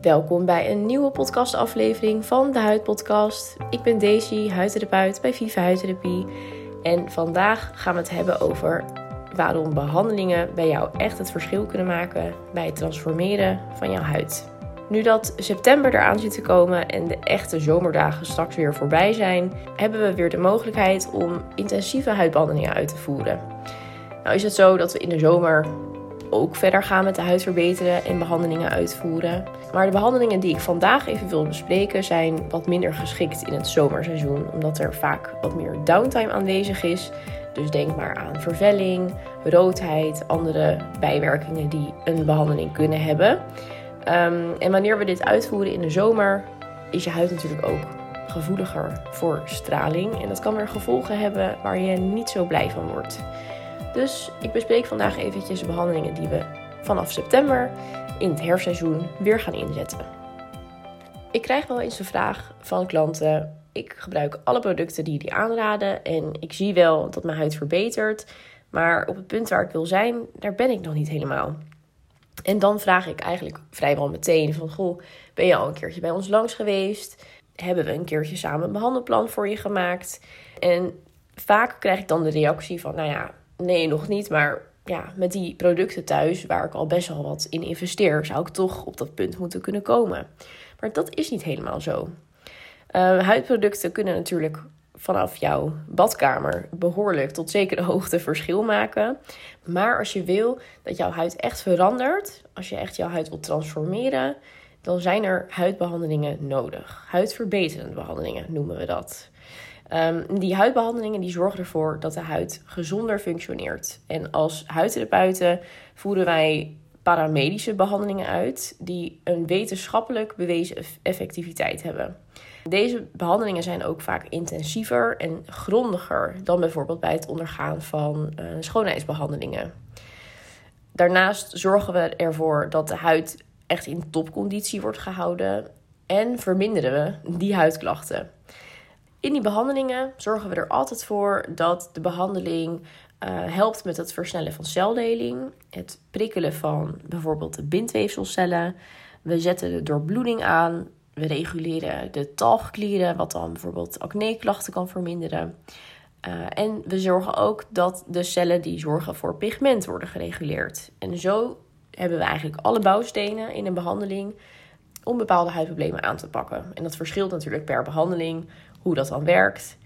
Welkom bij een nieuwe podcastaflevering van de Huidpodcast. Ik ben Daisy, huidtherapeut bij Viva Huidtherapie. En vandaag gaan we het hebben over waarom behandelingen bij jou echt het verschil kunnen maken bij het transformeren van jouw huid. Nu dat september eraan zit te komen en de echte zomerdagen straks weer voorbij zijn, hebben we weer de mogelijkheid om intensieve huidbehandelingen uit te voeren. Nou is het zo dat we in de zomer ook verder gaan met de huid verbeteren en behandelingen uitvoeren. Maar de behandelingen die ik vandaag even wil bespreken zijn wat minder geschikt in het zomerseizoen, omdat er vaak wat meer downtime aanwezig is. Dus denk maar aan vervelling, roodheid, andere bijwerkingen die een behandeling kunnen hebben. Ehm, en wanneer we dit uitvoeren in de zomer, is je huid natuurlijk ook gevoeliger voor straling. En dat kan weer gevolgen hebben waar je niet zo blij van wordt. Dus ik bespreek vandaag eventjes de behandelingen die we vanaf september in het herfstseizoen weer gaan inzetten. Ik krijg wel eens de vraag van klanten: ik gebruik alle producten die die aanraden en ik zie wel dat mijn huid verbetert, maar op het punt waar ik wil zijn, daar ben ik nog niet helemaal. En dan vraag ik eigenlijk vrijwel meteen van, goh, ben je al een keertje bij ons langs geweest? Hebben we een keertje samen een behandelplan voor je gemaakt? En vaak krijg ik dan de reactie van, nou ja, nee, nog niet, maar ja, met die producten thuis, waar ik al best wel wat in investeer, zou ik toch op dat punt moeten kunnen komen. Maar dat is niet helemaal zo. Uh, huidproducten kunnen natuurlijk vanaf jouw badkamer behoorlijk tot zekere hoogte verschil maken. Maar als je wil dat jouw huid echt verandert, als je echt jouw huid wilt transformeren, dan zijn er huidbehandelingen nodig. Huidverbeterende behandelingen noemen we dat. Um, die huidbehandelingen die zorgen ervoor dat de huid gezonder functioneert. En als huidtherapeuten voeren wij paramedische behandelingen uit die een wetenschappelijk bewezen effectiviteit hebben. Deze behandelingen zijn ook vaak intensiever en grondiger dan bijvoorbeeld bij het ondergaan van uh, schoonheidsbehandelingen. Daarnaast zorgen we ervoor dat de huid echt in topconditie wordt gehouden en verminderen we die huidklachten. In die behandelingen zorgen we er altijd voor dat de behandeling uh, helpt met het versnellen van celdeling, het prikkelen van bijvoorbeeld de bindweefselcellen. We zetten de doorbloeding aan, we reguleren de talgklieren, wat dan bijvoorbeeld acneklachten kan verminderen. Uh, en we zorgen ook dat de cellen die zorgen voor pigment worden gereguleerd. En zo hebben we eigenlijk alle bouwstenen in een behandeling om bepaalde huidproblemen aan te pakken. En dat verschilt natuurlijk per behandeling, hoe dat dan werkt.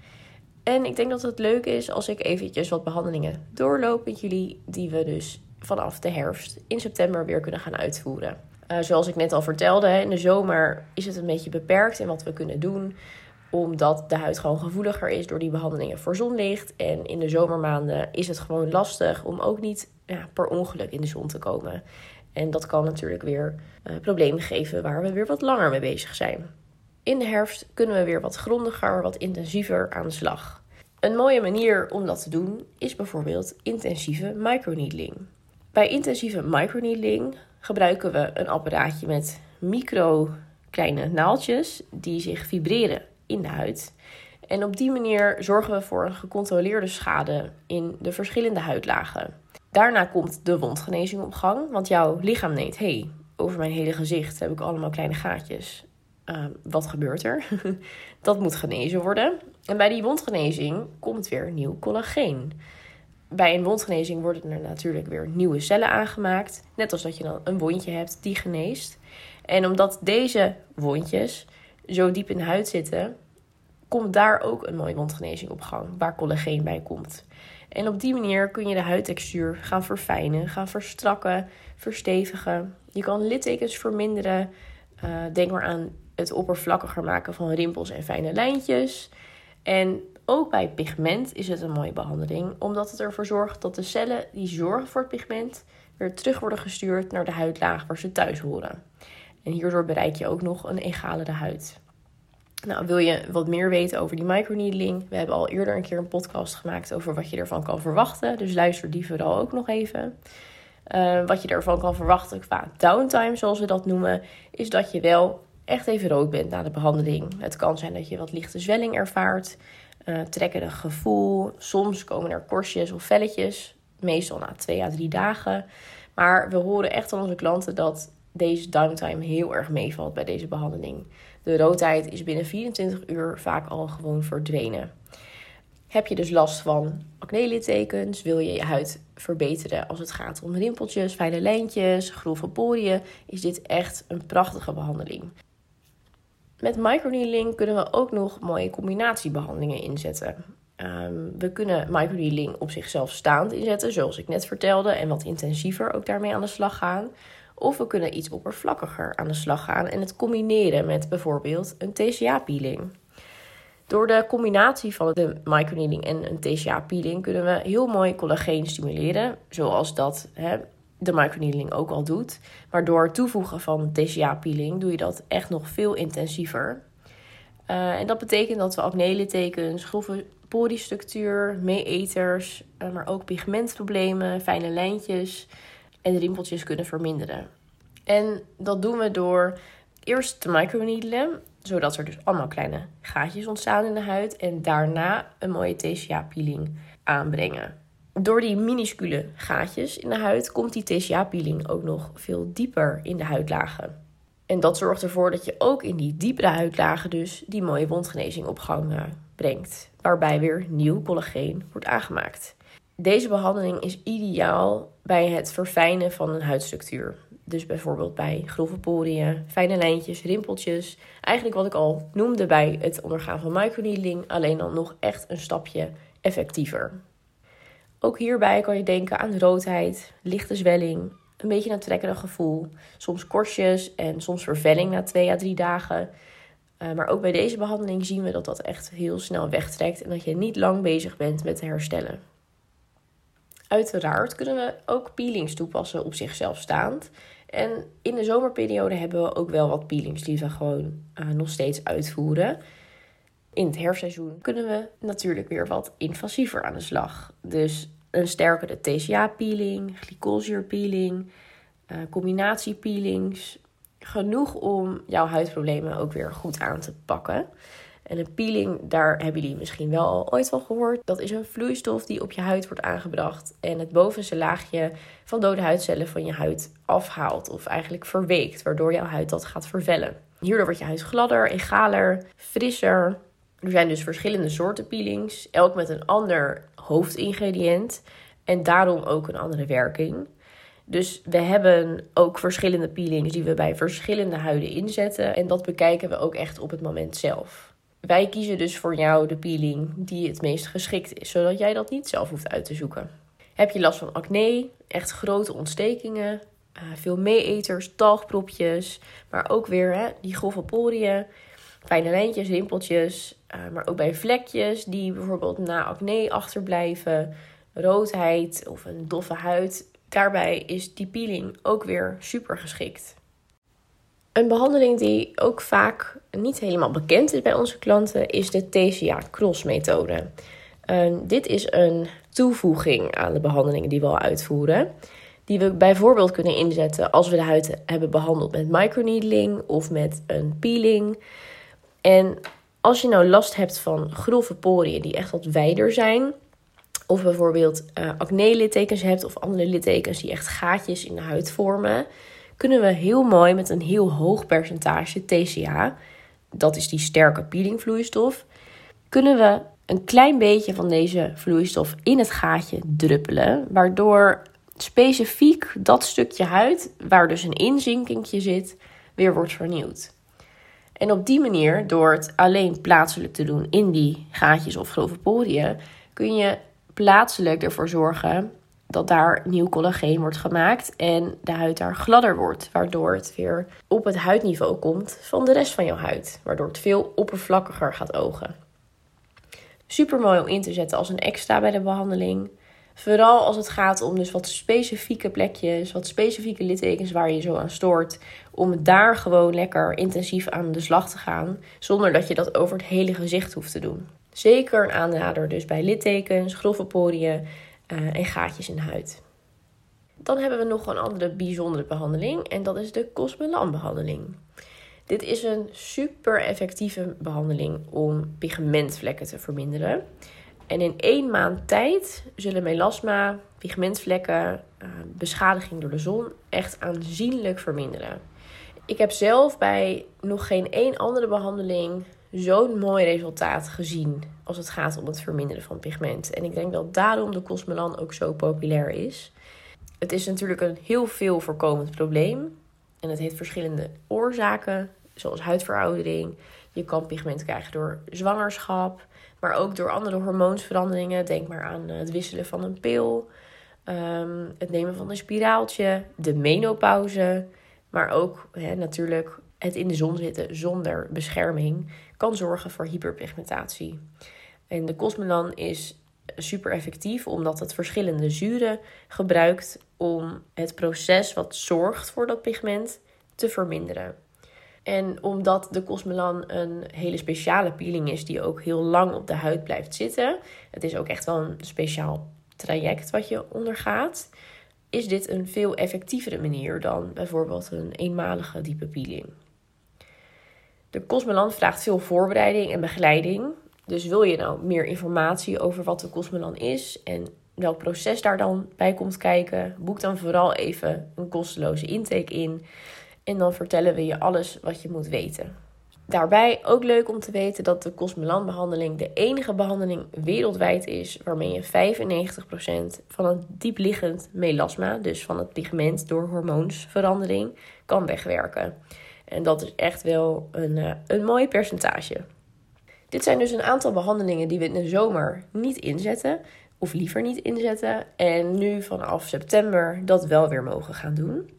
En ik denk dat het leuk is als ik eventjes wat behandelingen doorloop met jullie, die we dus vanaf de herfst in september weer kunnen gaan uitvoeren. Uh, zoals ik net al vertelde, in de zomer is het een beetje beperkt in wat we kunnen doen omdat de huid gewoon gevoeliger is door die behandelingen voor zonlicht. En in de zomermaanden is het gewoon lastig om ook niet ja, per ongeluk in de zon te komen. En dat kan natuurlijk weer uh, problemen geven waar we weer wat langer mee bezig zijn. In de herfst kunnen we weer wat grondiger, wat intensiever aan de slag. Een mooie manier om dat te doen is bijvoorbeeld intensieve microneedling. Bij intensieve microneedling gebruiken we een apparaatje met micro kleine naaldjes die zich vibreren in de huid. En op die manier zorgen we voor een gecontroleerde schade in de verschillende huidlagen. Daarna komt de wondgenezing op gang, want jouw lichaam neemt: hey, over mijn hele gezicht heb ik allemaal kleine gaatjes. Ehm, wat gebeurt er? dat moet genezen worden. En bij die wondgenezing komt weer nieuw collageen. Bij een wondgenezing worden er natuurlijk weer nieuwe cellen aangemaakt. Net als dat je dan een wondje hebt die geneest. En omdat deze wondjes zo diep in de huid zitten, komt daar ook een mooie wondgenezing op gang, waar collageen bij komt. En op die manier kun je de huidtextuur gaan verfijnen, gaan verstrakken, verstevigen. Je kan littekens verminderen. Uh, denk maar aan het oppervlakkiger maken van rimpels en fijne lijntjes. En ook bij pigment is het een mooie behandeling, omdat het ervoor zorgt dat de cellen die zorgen voor het pigment weer terug worden gestuurd naar de huidlaag waar ze thuis horen. En hierdoor bereik je ook nog een egalere huid. Nou, wil je wat meer weten over die microneedling? We hebben al eerder een keer een podcast gemaakt over wat je ervan kan verwachten. Dus luister die vooral ook nog even. Uh, wat je ervan kan verwachten qua downtime, zoals we dat noemen, is dat je wel echt even rood bent na de behandeling. Het kan zijn dat je wat lichte zwelling ervaart, uh, trekkerig gevoel. Soms komen er korstjes of velletjes, meestal na twee à drie dagen. Maar we horen echt van onze klanten dat deze downtime heel erg meevalt bij deze behandeling. De roodheid is binnen 24 uur vaak al gewoon verdwenen. Heb je dus last van acne-littekens? Wil je je huid verbeteren als het gaat om rimpeltjes, fijne lijntjes, grove poriën? Is dit echt een prachtige behandeling. Met microneedling kunnen we ook nog mooie combinatiebehandelingen inzetten. Ehm, we kunnen microneedling op zichzelf staand inzetten, zoals ik net vertelde, en wat intensiever ook daarmee aan de slag gaan. Of we kunnen iets oppervlakkiger aan de slag gaan en het combineren met bijvoorbeeld een TCA-peeling. Door de combinatie van de microneedling en een TCA-peeling kunnen we heel mooi collageen stimuleren, zoals dat hè, de microneedling ook al doet. Maar door het toevoegen van TCA-peeling doe je dat echt nog veel intensiever. Uh, en dat betekent dat we acne-littekens, grove poriestructuur, meeeters, uh, maar ook pigmentproblemen, fijne lijntjes en rimpeltjes kunnen verminderen. En dat doen we door eerst te microneedelen zodat er dus allemaal kleine gaatjes ontstaan in de huid. En daarna een mooie TCA-peeling aanbrengen. Door die minuscule gaatjes in de huid komt die TCA-peeling ook nog veel dieper in de huidlagen. En dat zorgt ervoor dat je ook in die diepere huidlagen dus die mooie wondgenezing op gang eh, brengt. Waarbij weer nieuw collageen wordt aangemaakt. Deze behandeling is ideaal bij het verfijnen van een huidstructuur. Dus bijvoorbeeld bij grove poriën, fijne lijntjes, rimpeltjes. Eigenlijk wat ik al noemde bij het ondergaan van microneedling, alleen dan nog echt een stapje effectiever. Ook hierbij kan je denken aan roodheid, lichte zwelling, een beetje een trekkerig gevoel, soms korstjes en soms vervelling na twee à drie dagen. Uh, maar ook bij deze behandeling zien we dat dat echt heel snel wegtrekt en dat je niet lang bezig bent met herstellen. Uiteraard kunnen we ook peelings toepassen op zichzelf staand. En in de zomerperiode hebben we ook wel wat peelings die we gewoon uh, nog steeds uitvoeren. In het herfstseizoen kunnen we natuurlijk weer wat invasiever aan de slag. Dus een sterkere TCA-peeling, glycolzuurpeeling, uh, combinatiepeelings. Genoeg om jouw huidproblemen ook weer goed aan te pakken. En een peeling, daar hebben jullie misschien wel al ooit van gehoord. Dat is een vloeistof die op je huid wordt aangebracht en het bovenste laagje van dode huidcellen van je huid afhaalt of eigenlijk verweekt, waardoor jouw huid dat gaat vervellen. Hierdoor wordt je huid gladder, egaler, frisser. Er zijn dus verschillende soorten peelings, elk met een ander hoofdingrediënt en daarom ook een andere werking. Dus we hebben ook verschillende peelings die we bij verschillende huiden inzetten en dat bekijken we ook echt op het moment zelf. Wij kiezen dus voor jou de peeling die het meest geschikt is, zodat jij dat niet zelf hoeft uit te zoeken. Heb je last van acne, echt grote ontstekingen, uh, veel meeeters, talgpropjes, maar ook weer hè, die grove poriën, fijne lijntjes, rimpeltjes, uh, maar ook bij vlekjes die bijvoorbeeld na acne achterblijven, roodheid of een doffe huid. Daarbij is die peeling ook weer super geschikt. Een behandeling die ook vaak niet helemaal bekend is bij onze klanten is de TCA Cross methode. dit is een toevoeging aan de behandelingen die we al uitvoeren. Die we bijvoorbeeld kunnen inzetten als we de huid hebben behandeld met microneedling of met een peeling. En als je nou last hebt van grove poriën die echt wat wijder zijn, of bijvoorbeeld uh, acne-littekens hebt of andere littekens die echt gaatjes in de huid vormen, kunnen we heel mooi met een heel hoog percentage TCA, dat is die sterke peelingvloeistof, kunnen we een klein beetje van deze vloeistof in het gaatje druppelen, waardoor specifiek dat stukje huid, waar dus een inzinkingje zit, weer wordt vernieuwd. En op die manier, door het alleen plaatselijk te doen in die gaatjes of grove poriën, kun je plaatselijk ervoor zorgen dat daar nieuw collageen wordt gemaakt en de huid daar gladder wordt, waardoor het weer op het huidniveau komt van de rest van jouw huid, waardoor het veel oppervlakkiger gaat ogen. Super mooi om in te zetten als een extra bij de behandeling. Vooral als het gaat om dus wat specifieke plekjes, wat specifieke littekens waar je zo aan stoort. Om daar gewoon lekker intensief aan de slag te gaan, zonder dat je dat over het hele gezicht hoeft te doen. Zeker een aanrader dus bij littekens, grove poriën, uh, en gaatjes in de huid. Dan hebben we nog een andere bijzondere behandeling en dat is de Cosmelan-behandeling. Dit is een super effectieve behandeling om pigmentvlekken te verminderen. En in één maand tijd zullen melasma, pigmentvlekken, beschadiging door de zon echt aanzienlijk verminderen. Ik heb zelf bij nog geen één andere behandeling zo'n mooi resultaat gezien als het gaat om het verminderen van pigment. En ik denk dat daarom de Cosmelan ook zo populair is. Het is natuurlijk een heel veel voorkomend probleem. En het heeft verschillende oorzaken, zoals huidveroudering. Je kan pigment krijgen door zwangerschap, maar ook door andere hormoonsveranderingen. Denk maar aan het wisselen van een pil, ehm, het nemen van een spiraaltje, de menopauze. Maar ook hè, natuurlijk het in de zon zitten zonder bescherming kan zorgen voor hyperpigmentatie. En de Cosmelan is super effectief omdat het verschillende zuren gebruikt om het proces wat zorgt voor dat pigment te verminderen. En omdat de Cosmelan een hele speciale peeling is die ook heel lang op de huid blijft zitten, het is ook echt wel een speciaal traject wat je ondergaat, is dit een veel effectievere manier dan bijvoorbeeld een eenmalige diepe peeling. De Cosmelan vraagt veel voorbereiding en begeleiding. Dus wil je nou meer informatie over wat de Cosmelan is en welk proces daar dan bij komt kijken, boek dan vooral even een kosteloze intake in. En dan vertellen we je alles wat je moet weten. Daarbij ook leuk om te weten dat de Cosmelan-behandeling de enige behandeling wereldwijd is waarmee je 95% van het diepliggend melasma, dus van het pigment door hormoonsverandering, kan wegwerken. En dat is echt wel een, uh, een mooi percentage. Dit zijn dus een aantal behandelingen die we in de zomer niet inzetten, of liever niet inzetten. En nu vanaf september dat wel weer mogen gaan doen.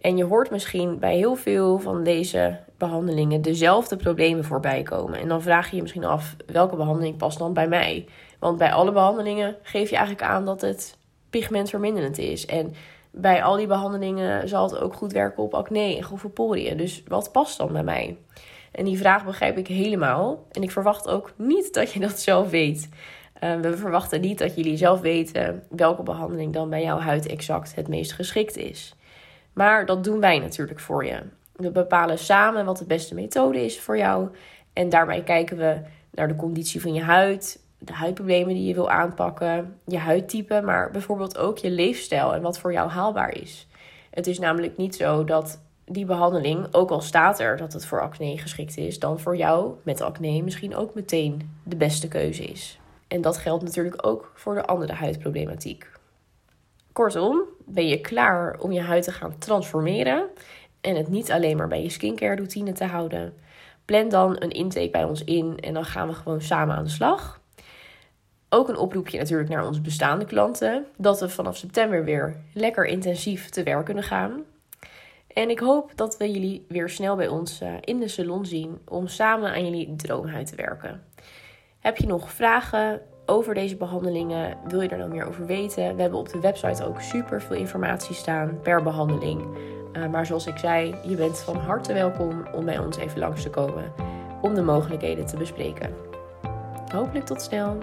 En je hoort misschien bij heel veel van deze behandelingen dezelfde problemen voorbij komen. En dan vraag je je misschien af welke behandeling past dan bij mij. Want bij alle behandelingen geef je eigenlijk aan dat het pigmentverminderend is. En bij al die behandelingen zal het ook goed werken op acne en grove poriën. Dus wat past dan bij mij? En die vraag begrijp ik helemaal. En ik verwacht ook niet dat je dat zelf weet. Uh, we verwachten niet dat jullie zelf weten welke behandeling dan bij jouw huid exact het meest geschikt is. Maar dat doen wij natuurlijk voor je. We bepalen samen wat de beste methode is voor jou. En daarbij kijken we naar de conditie van je huid, de huidproblemen die je wil aanpakken, je huidtype, maar bijvoorbeeld ook je leefstijl en wat voor jou haalbaar is. Het is namelijk niet zo dat die behandeling, ook al staat er dat het voor acne geschikt is, dan voor jou met acne misschien ook meteen de beste keuze is. En dat geldt natuurlijk ook voor de andere huidproblematiek. Kortom, ben je klaar om je huid te gaan transformeren en het niet alleen maar bij je skincare routine te houden? Plan dan een intake bij ons in en dan gaan we gewoon samen aan de slag. Ook een oproepje natuurlijk naar onze bestaande klanten. Dat we vanaf september weer lekker intensief te werk kunnen gaan. En ik hoop dat we jullie weer snel bij ons eh, in de salon zien om samen aan jullie droomhuid te werken. Heb je nog vragen over deze behandelingen? Wil je er nou meer over weten? We hebben op de website ook super veel informatie staan per behandeling. Uh, maar zoals ik zei, je bent van harte welkom om bij ons even langs te komen om de mogelijkheden te bespreken. Hopelijk tot snel.